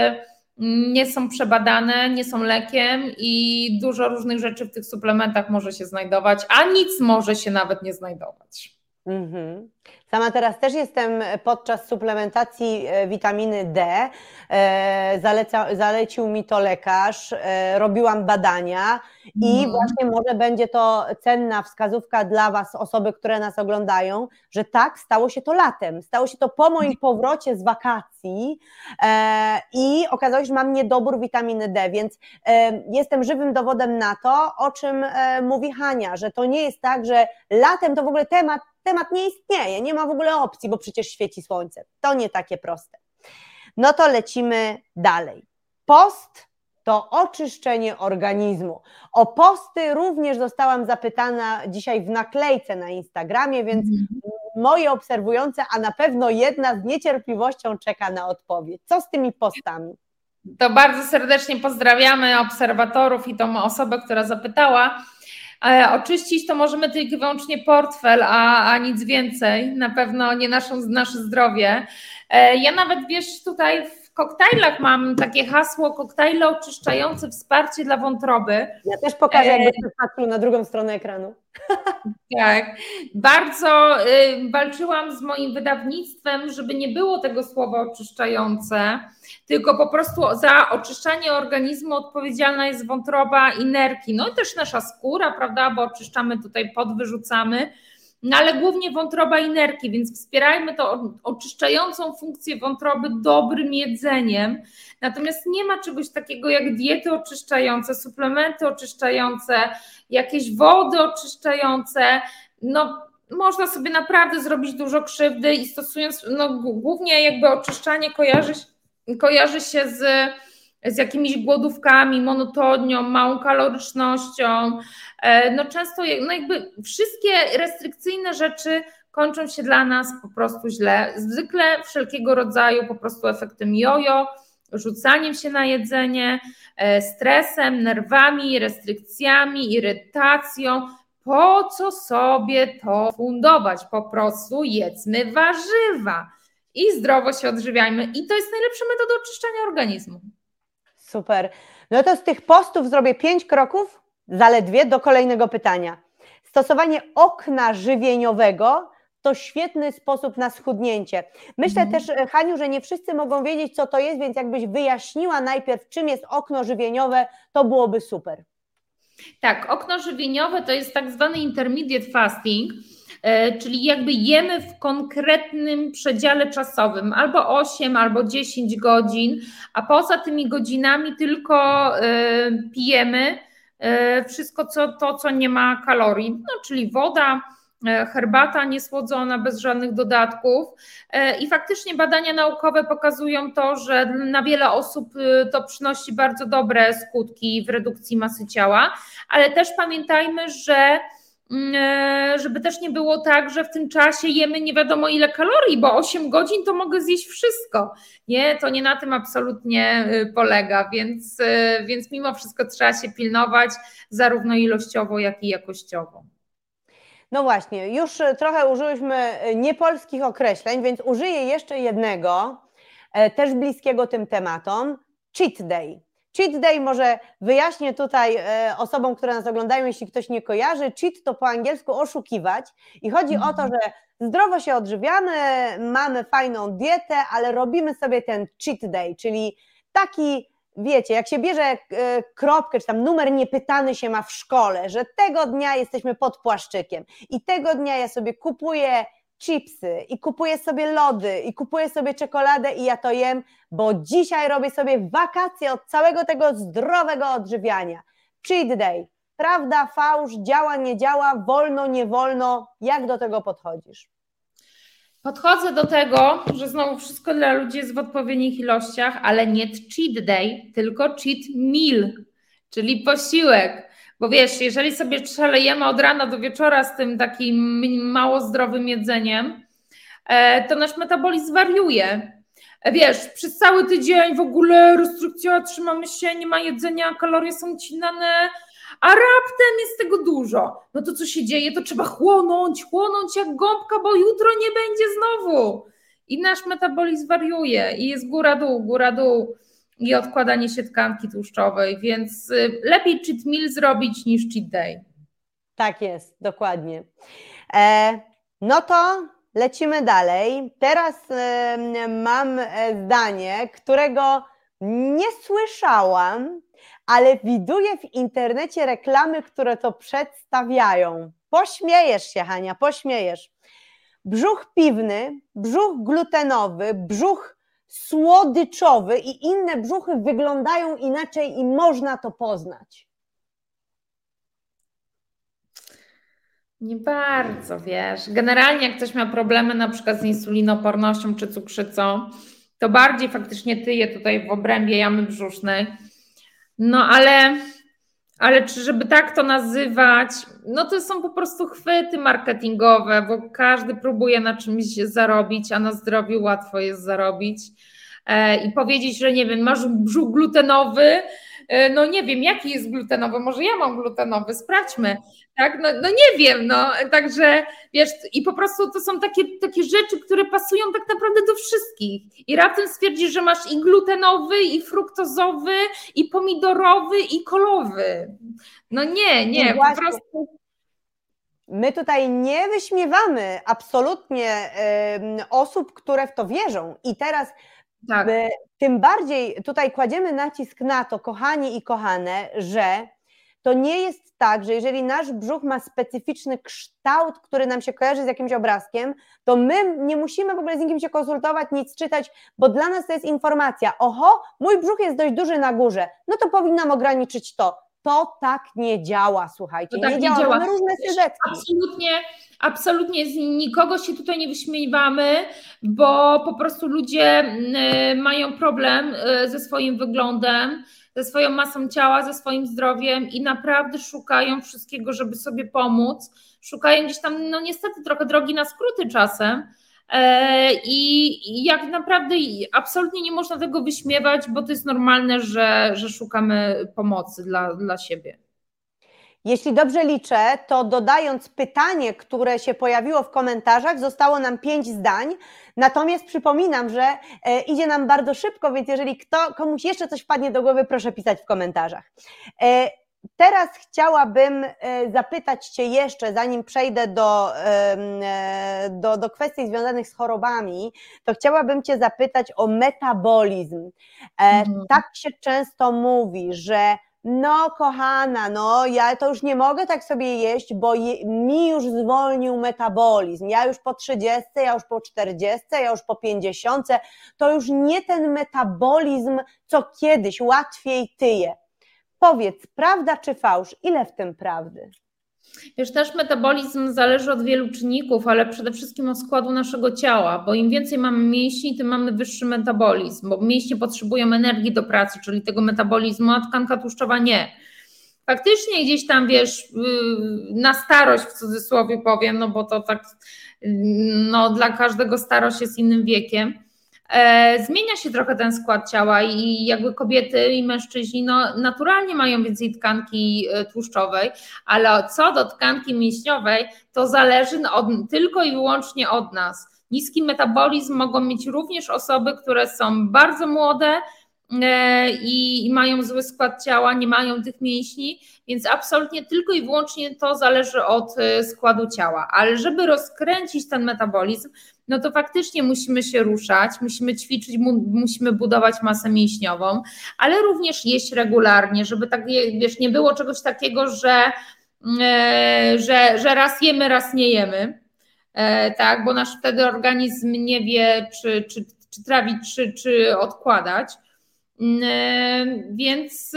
nie są przebadane, nie są lekiem i dużo różnych rzeczy w tych suplementach może się znajdować, a nic może się nawet nie znajdować. Mhm. Sama teraz też jestem podczas suplementacji e, witaminy D. E, zaleca, zalecił mi to lekarz, e, robiłam badania i mhm. właśnie może będzie to cenna wskazówka dla Was, osoby, które nas oglądają, że tak, stało się to latem. Stało się to po moim powrocie z wakacji i okazało się, że mam niedobór witaminy D, więc jestem żywym dowodem na to, o czym mówi Hania, że to nie jest tak, że latem to w ogóle temat temat nie istnieje, nie ma w ogóle opcji, bo przecież świeci słońce. To nie takie proste. No to lecimy dalej. Post to oczyszczenie organizmu. O posty również zostałam zapytana dzisiaj w naklejce na Instagramie, więc mm. moje obserwujące, a na pewno jedna z niecierpliwością czeka na odpowiedź. Co z tymi postami? To bardzo serdecznie pozdrawiamy obserwatorów i tą osobę, która zapytała. E, oczyścić to możemy tylko wyłącznie portfel, a, a nic więcej, na pewno nie naszą, nasze zdrowie. E, ja nawet wiesz, tutaj w koktajlach mam takie hasło koktajle oczyszczające wsparcie dla wątroby. Ja też pokażę, jakby e, patrzył na drugą stronę ekranu. Tak, bardzo y, walczyłam z moim wydawnictwem, żeby nie było tego słowa oczyszczające, tylko po prostu za oczyszczanie organizmu odpowiedzialna jest wątroba i nerki, no i też nasza skóra, prawda, bo oczyszczamy tutaj, podwyrzucamy, no ale głównie wątroba i nerki, więc wspierajmy to oczyszczającą funkcję wątroby dobrym jedzeniem. Natomiast nie ma czegoś takiego jak diety oczyszczające, suplementy oczyszczające, jakieś wody oczyszczające. No, można sobie naprawdę zrobić dużo krzywdy i stosując, no głównie jakby oczyszczanie kojarzy, kojarzy się z z jakimiś głodówkami, monotonią, małą kalorycznością. E, no często no jakby wszystkie restrykcyjne rzeczy kończą się dla nas po prostu źle. Zwykle wszelkiego rodzaju po prostu efektem jojo, rzucaniem się na jedzenie, e, stresem, nerwami, restrykcjami, irytacją. Po co sobie to fundować? Po prostu jedzmy warzywa i zdrowo się odżywiajmy. I to jest najlepsza metoda oczyszczania organizmu. Super. No to z tych postów zrobię pięć kroków, zaledwie, do kolejnego pytania. stosowanie okna żywieniowego to świetny sposób na schudnięcie. Myślę mhm. też, Haniu, że nie wszyscy mogą wiedzieć, co to jest, więc jakbyś wyjaśniła najpierw, czym jest okno żywieniowe, to byłoby super. Tak, okno żywieniowe to jest tak zwany intermediate fasting, e, czyli jakby jemy w konkretnym przedziale czasowym, albo 8, albo 10 godzin, a poza tymi godzinami tylko e, pijemy e, wszystko co, to, co nie ma kalorii, no, czyli woda, herbata niesłodzona, bez żadnych dodatków. I faktycznie badania naukowe pokazują to, że na wiele osób to przynosi bardzo dobre skutki w redukcji masy ciała, ale też pamiętajmy, że e, żeby też nie było tak, że w tym czasie jemy nie wiadomo ile kalorii, bo 8 godzin to mogę zjeść wszystko. Nie, to nie na tym absolutnie y, polega, więc, y, więc mimo wszystko trzeba się pilnować zarówno ilościowo, jak i jakościowo. No właśnie, już y, trochę użyłyśmy niepolskich określeń, więc użyję jeszcze jednego, e, też bliskiego tym tematom, cheat day. Cheat day może wyjaśnię tutaj e, osobom, które nas oglądają, jeśli ktoś nie kojarzy. Cheat to po angielsku oszukiwać i chodzi o to, mhm. że zdrowo się odżywiamy, mamy fajną dietę, ale robimy sobie ten cheat day, czyli taki, wiecie, jak się bierze e, kropkę, czy tam numer niepytany się ma w szkole, że tego dnia jesteśmy pod płaszczykiem i tego dnia ja sobie kupuję chipsy i kupuję sobie lody i kupuję sobie czekoladę i ja to jem, bo dzisiaj robię sobie wakacje od całego tego zdrowego odżywiania. Cheat day. Prawda, fałsz, działa, nie działa, wolno, nie wolno. Jak do tego podchodzisz? Podchodzę do tego, że znowu wszystko dla ludzi jest w odpowiednich ilościach, ale nie cheat day, tylko cheat meal, czyli posiłek. Bo wiesz, jeżeli sobie szalejemy od rana do wieczora z tym takim mało zdrowym jedzeniem, e, to nasz metabolizm wariuje. Wiesz, przez cały tydzień w ogóle restrykcja, trzymamy się, nie ma jedzenia, kalorie są cinane, a raptem jest tego dużo. No to co się dzieje? To trzeba chłonąć, chłonąć jak gąbka, bo jutro nie będzie znowu. I nasz metabolizm wariuje i jest góra-dół, góra-dół i odkładanie się tkanki tłuszczowej, więc y, lepiej cheat meal zrobić niż cheat day. Tak jest, dokładnie. E, no to lecimy dalej. Teraz mam e, zdanie, którego nie słyszałam, ale widuję w internecie reklamy, które to przedstawiają. Pośmiejesz się, Hania, pośmiejesz. Brzuch piwny, brzuch glutenowy, brzuch słodyczowy i inne brzuchy wyglądają inaczej i można to poznać? Nie bardzo, wiesz. Generalnie jak ktoś ma problemy na przykład z insulinopornością czy cukrzycą, to bardziej faktycznie tyje tutaj w obrębie jamy brzusznej. No ale, ale czy żeby tak to nazywać, no to są po prostu chwyty marketingowe, bo każdy próbuje na czymś zarobić, a na zdrowiu łatwo jest zarobić. E, I powiedzieć, że nie wiem, masz brzuch glutenowy, no nie wiem, jaki jest glutenowy, może ja mam glutenowy, sprawdźmy, tak, no, no, nie wiem, no, także wiesz, i po prostu to są takie, takie rzeczy, które pasują tak naprawdę do wszystkich. I raptem stwierdzisz, że masz i glutenowy, i fruktozowy, i pomidorowy, i kolowy, no nie, nie, no po prostu My tutaj nie wyśmiewamy absolutnie osób, które w to wierzą. I teraz tak. tym bardziej tutaj kładziemy nacisk na to, kochani i kochane, że to nie jest tak, że jeżeli nasz brzuch ma specyficzny kształt, który nam się kojarzy z jakimś obrazkiem, to my nie musimy w ogóle z nikim się konsultować, nic czytać, bo dla nas to jest informacja. Oho, mój brzuch jest dość duży na górze, no to powinnam ograniczyć to. To tak nie działa, słuchajcie. To tak nie, działa. działa. Mamy różne sylwetki. Absolutnie, absolutnie nikogo się tutaj nie wyśmiewamy, bo po prostu ludzie mm, mają problem y, ze swoim wyglądem ze swoją masą ciała, ze swoim zdrowiem i naprawdę szukają wszystkiego, żeby sobie pomóc. Szukają gdzieś tam, no niestety, trochę drogi na skróty czasem. E, I jak naprawdę absolutnie nie można tego wyśmiewać, bo to jest normalne, że, że szukamy pomocy dla, dla siebie. Jeśli dobrze liczę, to dodając pytanie, które się pojawiło w komentarzach, zostało nam pięć zdań. Natomiast przypominam, że e, idzie nam bardzo szybko, więc jeżeli kto, komuś jeszcze coś wpadnie do głowy, proszę pisać w komentarzach. E, teraz chciałabym e, zapytać Cię jeszcze, zanim przejdę do, do, do kwestii związanych z chorobami, to chciałabym Cię zapytać o metabolizm. Mhm. Tak się często mówi, że no, kochana, no, ja to już nie mogę tak sobie jeść, bo je, mi już zwolnił metabolizm. Ja już po 30, ja już po 40, ja już po 50, to już nie ten metabolizm, co kiedyś łatwiej tyje. Powiedz, prawda czy fałsz? Ile w tym prawdy? Wiesz, też metabolizm zależy od wielu czynników, ale przede wszystkim od składu naszego ciała, bo im więcej mamy mięśni, tym mamy wyższy metabolizm, bo mięśnie potrzebują energii do pracy, czyli tego metabolizmu, a tkanka tłuszczowa nie. Faktycznie gdzieś tam, wiesz, y, na starość w cudzysłowie powiem, no bo to tak, no dla każdego starość jest innym wiekiem, zmienia się trochę ten skład ciała i jakby kobiety i mężczyźni no, naturalnie mają więcej tkanki e, tłuszczowej, ale co do tkanki mięśniowej, to zależy od, tylko i wyłącznie od nas. Niski metabolizm mogą mieć również osoby, które są bardzo młode, e, i mają zły skład ciała, nie mają tych mięśni, więc absolutnie tylko i wyłącznie to zależy od składu ciała. Ale żeby rozkręcić ten metabolizm, no to faktycznie musimy się ruszać, musimy ćwiczyć, musimy budować masę mięśniową, ale również jeść regularnie, żeby tak, wiesz, nie było czegoś takiego, że, e, że, że raz jemy, raz nie jemy, e, tak, bo nasz wtedy organizm nie wie, czy, czy, czy trawić, czy, czy odkładać. E, więc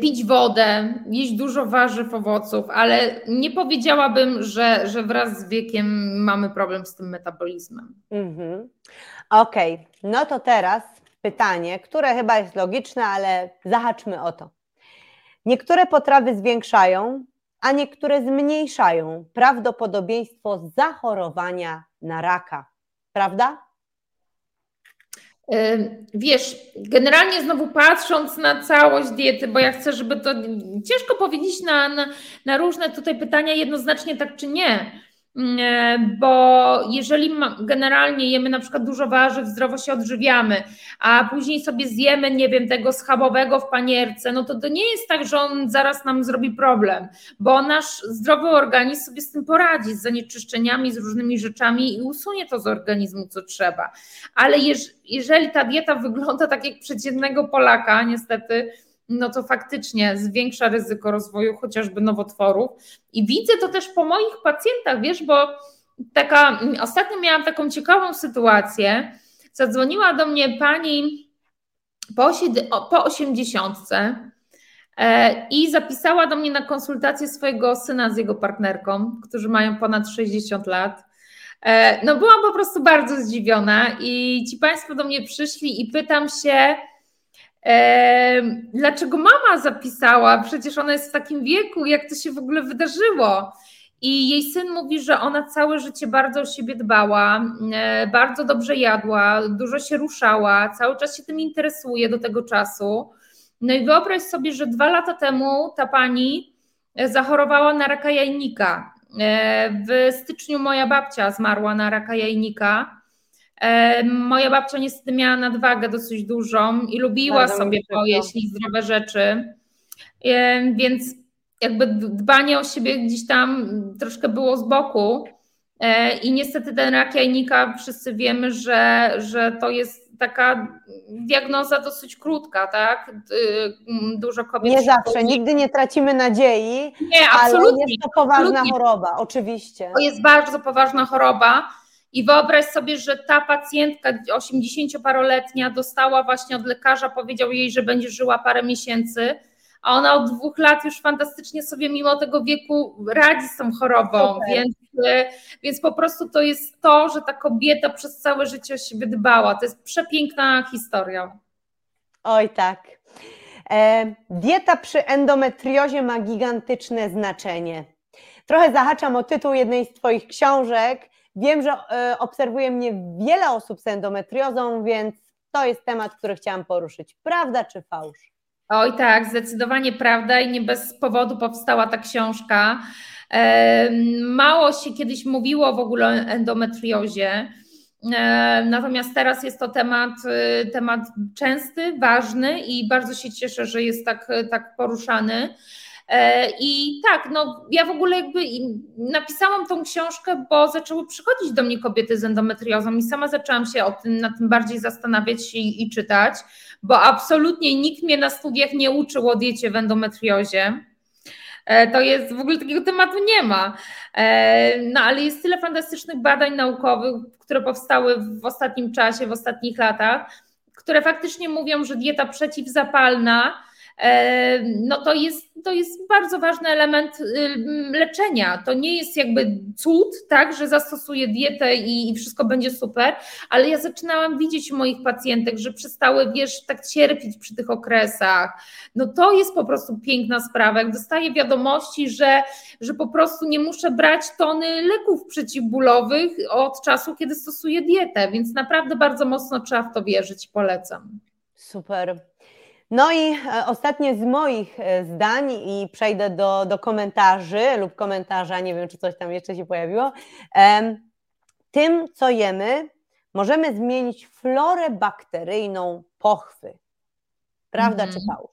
pić wodę, jeść dużo warzyw, owoców, ale nie powiedziałabym, że, że wraz z wiekiem mamy problem z tym metabolizmem. Mhm. Okej, okay. no to teraz pytanie, które chyba jest logiczne, ale zahaczmy o to. Niektóre potrawy zwiększają, a niektóre zmniejszają prawdopodobieństwo zachorowania na raka, prawda? Wiesz, generalnie znowu patrząc na całość diety, bo ja chcę, żeby to ciężko powiedzieć na, na, na różne tutaj pytania jednoznacznie tak czy nie. Mm, e, bo jeżeli generalnie jemy na przykład dużo warzyw, zdrowo się odżywiamy, a później sobie zjemy, nie wiem, tego schabowego w panierce, no to to nie jest tak, że on zaraz nam zrobi problem, bo nasz zdrowy organizm sobie z tym poradzi, z zanieczyszczeniami, z różnymi rzeczami i usunie to z organizmu, co trzeba. Ale jeżeli ta dieta wygląda tak jak przeciętnego Polaka, niestety, no to faktycznie zwiększa ryzyko rozwoju chociażby nowotworów. I widzę to też po moich pacjentach, wiesz, bo taka, ostatnio miałam taką ciekawą sytuację. Zadzwoniła do mnie pani po, po 80 e, i zapisała do mnie na konsultację swojego syna z jego partnerką, którzy mają ponad 60 lat. E, no byłam po prostu bardzo zdziwiona i ci Państwo do mnie przyszli i pytam się, dlaczego mama zapisała? Przecież ona jest w takim wieku, jak to się w ogóle wydarzyło. I jej syn mówi, że ona całe życie bardzo o siebie dbała, e, bardzo dobrze jadła, dużo się ruszała, cały czas się tym interesuje do tego czasu. No i wyobraź sobie, że dwa lata temu ta pani e, zachorowała na raka jajnika. E, w styczniu moja babcia zmarła na raka jajnika. E, moja babcia niestety miała nadwagę dosyć dużą i lubiła Bardzo sobie pojeść zdrowe rzeczy, e, więc jakby dbanie o siebie gdzieś tam troszkę było z boku. E, I niestety ten rak jajnika, wszyscy wiemy, że, że to jest taka diagnoza dosyć krótka, tak? Dużo kobiet. Nie zawsze, nigdy nie tracimy nadziei. Nie, absolutnie. Ale jest to poważna absolutnie. choroba, oczywiście. To jest bardzo poważna choroba. I wyobraź sobie, że ta pacjentka 80-paroletnia dostała właśnie od lekarza, powiedział jej, że będzie żyła parę miesięcy, a ona od dwóch lat już fantastycznie sobie mimo tego wieku radzi z tą chorobą, więc, więc po prostu to jest to, że ta kobieta przez całe życie o siebie dbała. To jest przepiękna historia. Oj tak. E, dieta przy endometriozie ma gigantyczne znaczenie. Trochę zahaczam o tytuł jednej z Twoich książek, Wiem, że e, obserwuje mnie wiele osób z endometriozą, więc to jest temat, który chciałam poruszyć. Prawda czy fałsz? Oj tak, zdecydowanie prawda i nie bez powodu powstała ta książka. E, mało się kiedyś mówiło w ogóle o endometriozie. Natomiast teraz jest to temat, temat częsty, ważny i bardzo się cieszę, że jest tak, tak poruszany. E, I tak, no ja w ogóle jakby napisałam tą książkę, bo zaczęły przychodzić do mnie kobiety z endometriozą i sama zaczęłam się o tym, na tym bardziej zastanawiać i, i czytać, bo absolutnie nikt mnie na studiach nie uczył o diecie w endometriozie. E, to jest w ogóle takiego tematu nie ma. E, no ale jest tyle fantastycznych badań naukowych, które powstały w ostatnim czasie, w ostatnich latach, które faktycznie mówią, że dieta przeciwzapalna no to jest, to jest bardzo ważny element leczenia. To nie jest jakby cud, tak, że zastosuję dietę i, i wszystko będzie super, ale ja zaczynałam widzieć u moich pacjentek, że przestały, wiesz, tak cierpieć przy tych okresach. No to jest po prostu piękna sprawa. Jak dostaję wiadomości, że, że po prostu nie muszę brać tony leków przeciwbólowych od czasu, kiedy stosuję dietę, więc naprawdę bardzo mocno trzeba w to wierzyć polecam. Super. No i e, ostatnie z moich e, zdań i przejdę do, do komentarzy lub komentarza, nie wiem czy coś tam jeszcze się pojawiło. Tym, co jemy, możemy zmienić florę bakteryjną pochwy. Prawda mm. czy fałsz?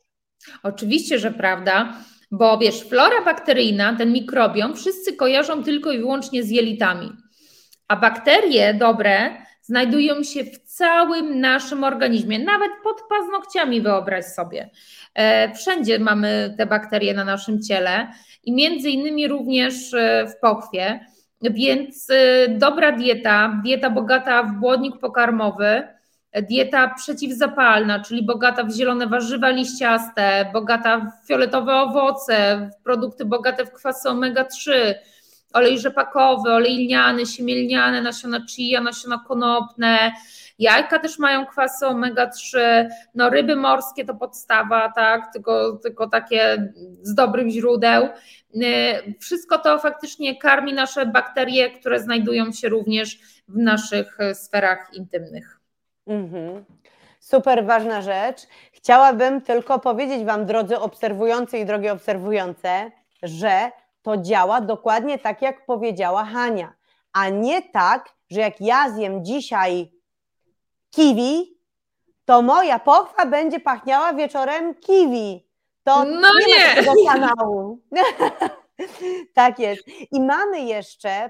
Oczywiście, że prawda, bo wiesz, flora bakteryjna, ten mikrobiom, wszyscy kojarzą tylko i wyłącznie z jelitami. A bakterie dobre znajdują się w całym naszym organizmie, nawet pod paznokciami, wyobraź sobie. E, wszędzie mamy te bakterie na naszym ciele i między innymi również e, w pochwie. Więc e, dobra dieta, dieta bogata w błonnik pokarmowy, dieta przeciwzapalna, czyli bogata w zielone warzywa liściaste, bogata w fioletowe owoce, w produkty bogate w kwasy omega-3, olej rzepakowy, olej lniany, siemielniane, nasiona chia, nasiona konopne, jajka też mają kwasy omega-3, no ryby morskie to podstawa, tak, tylko, tylko takie z dobrych źródeł. Y, wszystko to faktycznie karmi nasze bakterie, które znajdują się również w naszych sferach intymnych. Mhm. Super ważna rzecz. Chciałabym tylko powiedzieć Wam, drodzy obserwujący i drogie obserwujące, że to działa dokładnie tak, jak powiedziała Hania, a nie tak, że jak ja zjem dzisiaj kiwi, to moja pochwa będzie pachniała wieczorem kiwi. To no nie, nie. ma tego kanału. tak jest. I mamy jeszcze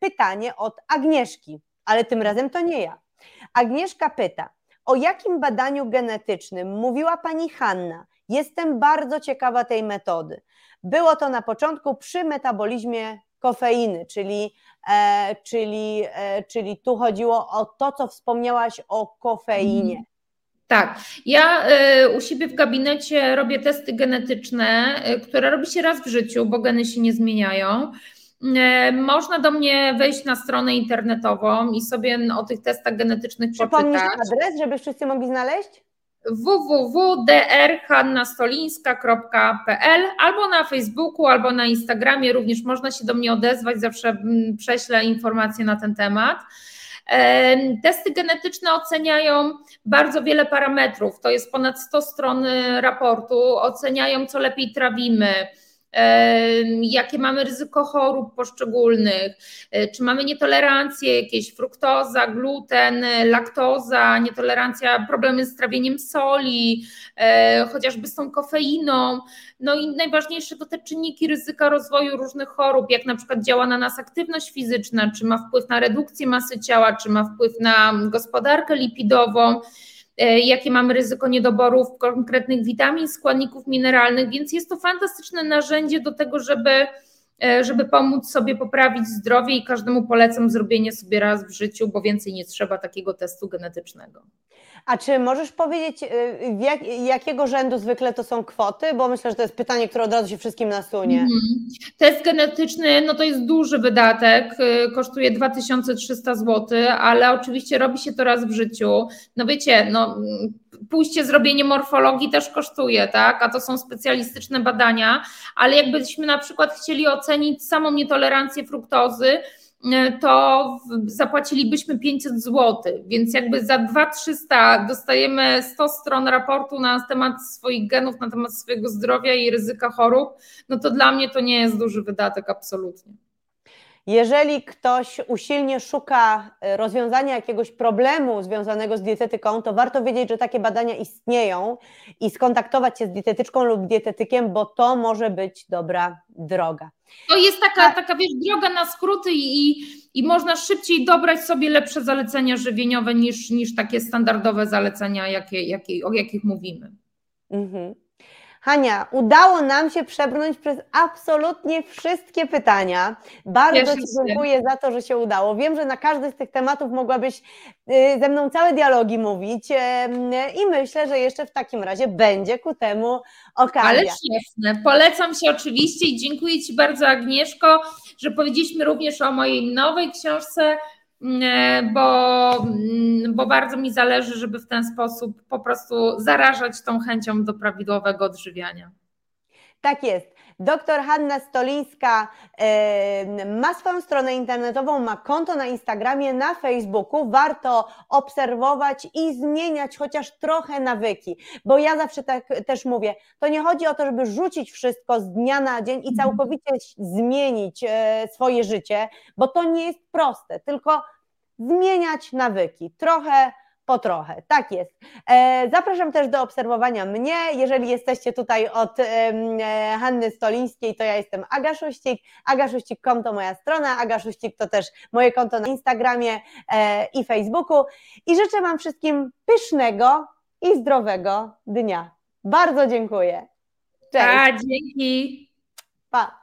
pytanie od Agnieszki, ale tym razem to nie ja. Agnieszka pyta, o jakim badaniu genetycznym mówiła pani Hanna? Jestem bardzo ciekawa tej metody. Było to na początku przy metabolizmie kofeiny, czyli, e, czyli, e, czyli tu chodziło o to, co wspomniałaś o kofeinie. Mhm. Tak, ja e, u siebie w gabinecie robię testy genetyczne, e, które robi się raz w życiu, bo geny się nie zmieniają. E, można do mnie wejść na stronę internetową i sobie o tych testach genetycznych Przypomnisz poczytać. adres, żeby wszyscy mogli znaleźć? www.drhannastolińska.pl albo na Facebooku, albo na Instagramie również można się do mnie odezwać, zawsze mm, prześlę informacje na ten temat. Testy genetyczne oceniają bardzo wiele parametrów, to jest ponad 100 stron raportu, oceniają co lepiej trawimy, jakie mamy ryzyko chorób poszczególnych, e, czy mamy nietolerancję jakieś, fruktoza, gluten, laktoza, nietolerancja, problemy z trawieniem soli, e, chociażby z tą kofeiną. No i najważniejsze to te czynniki ryzyka rozwoju różnych chorób, jak na przykład działa na nas aktywność fizyczna, czy ma wpływ na redukcję masy ciała, czy ma wpływ na gospodarkę lipidową. E, jakie mamy ryzyko niedoborów konkretnych witamin, składników mineralnych, więc jest to fantastyczne narzędzie do tego, żeby, e, żeby pomóc sobie poprawić zdrowie i każdemu polecam zrobienie sobie raz w życiu, bo więcej nie trzeba takiego testu genetycznego. A czy możesz powiedzieć, y, jak, jakiego rzędu zwykle to są kwoty? Bo myślę, że to jest pytanie, które od razu się wszystkim nasunie. Mm. Test genetyczny, no to jest duży wydatek, y, kosztuje 2300 zł, ale oczywiście robi się to raz w życiu. No wiecie, no pójście zrobienie morfologii też kosztuje, tak? A to są specjalistyczne badania, ale jakbyśmy na przykład chcieli ocenić samą nietolerancję fruktozy, to zapłacilibyśmy 500 zł, więc jakby za 2300 dostajemy 100 stron raportu na temat swoich genów, na temat swojego zdrowia i ryzyka chorób, no to dla mnie to nie jest duży wydatek absolutnie. Jeżeli ktoś usilnie szuka e, rozwiązania jakiegoś problemu związanego z dietetyką, to warto wiedzieć, że takie badania istnieją i skontaktować się z dietetyczką lub dietetykiem, bo to może być dobra droga. To jest taka, taka wiesz, droga na skróty i, i można szybciej dobrać sobie lepsze zalecenia żywieniowe niż, niż takie standardowe zalecenia, jakie, jakie, o jakich mówimy. Mhm. Hania, udało nam się przebrnąć przez absolutnie wszystkie pytania. Bardzo Ci dziękuję za to, że się udało. Wiem, że na każdy z tych tematów mogłabyś y, ze mną całe dialogi mówić i myślę, że jeszcze w takim razie będzie ku temu okazja. Ale jasne. Polecam się oczywiście i dziękuję Ci bardzo Agnieszko, że powiedzieliśmy również o mojej nowej książce bo, mm, bo bardzo mi zależy, żeby w ten sposób po prostu zarażać tą chęcią do prawidłowego odżywiania. Tak jest. Doktor Hanna Stolińska ma swoją stronę internetową, ma konto na Instagramie, na Facebooku. Warto obserwować i zmieniać chociaż trochę nawyki, bo ja zawsze tak też mówię, to nie chodzi o to, żeby rzucić wszystko z dnia na dzień i mhm. całkowicie zmienić e, swoje życie, bo to nie jest proste, tylko zmieniać nawyki. Trochę po trochę. Tak jest. E, zapraszam też do obserwowania mnie. Jeżeli jesteście tutaj od e, Hanny Stolińskiej, to ja jestem Aga Szuścik. Aga Szuścik.com to moja strona, Aga Szuścik to też moje konto na Instagramie e, i Facebooku. I życzę Wam wszystkim pysznego i zdrowego dnia. Bardzo dziękuję. Cześć. A, dzięki. Pa.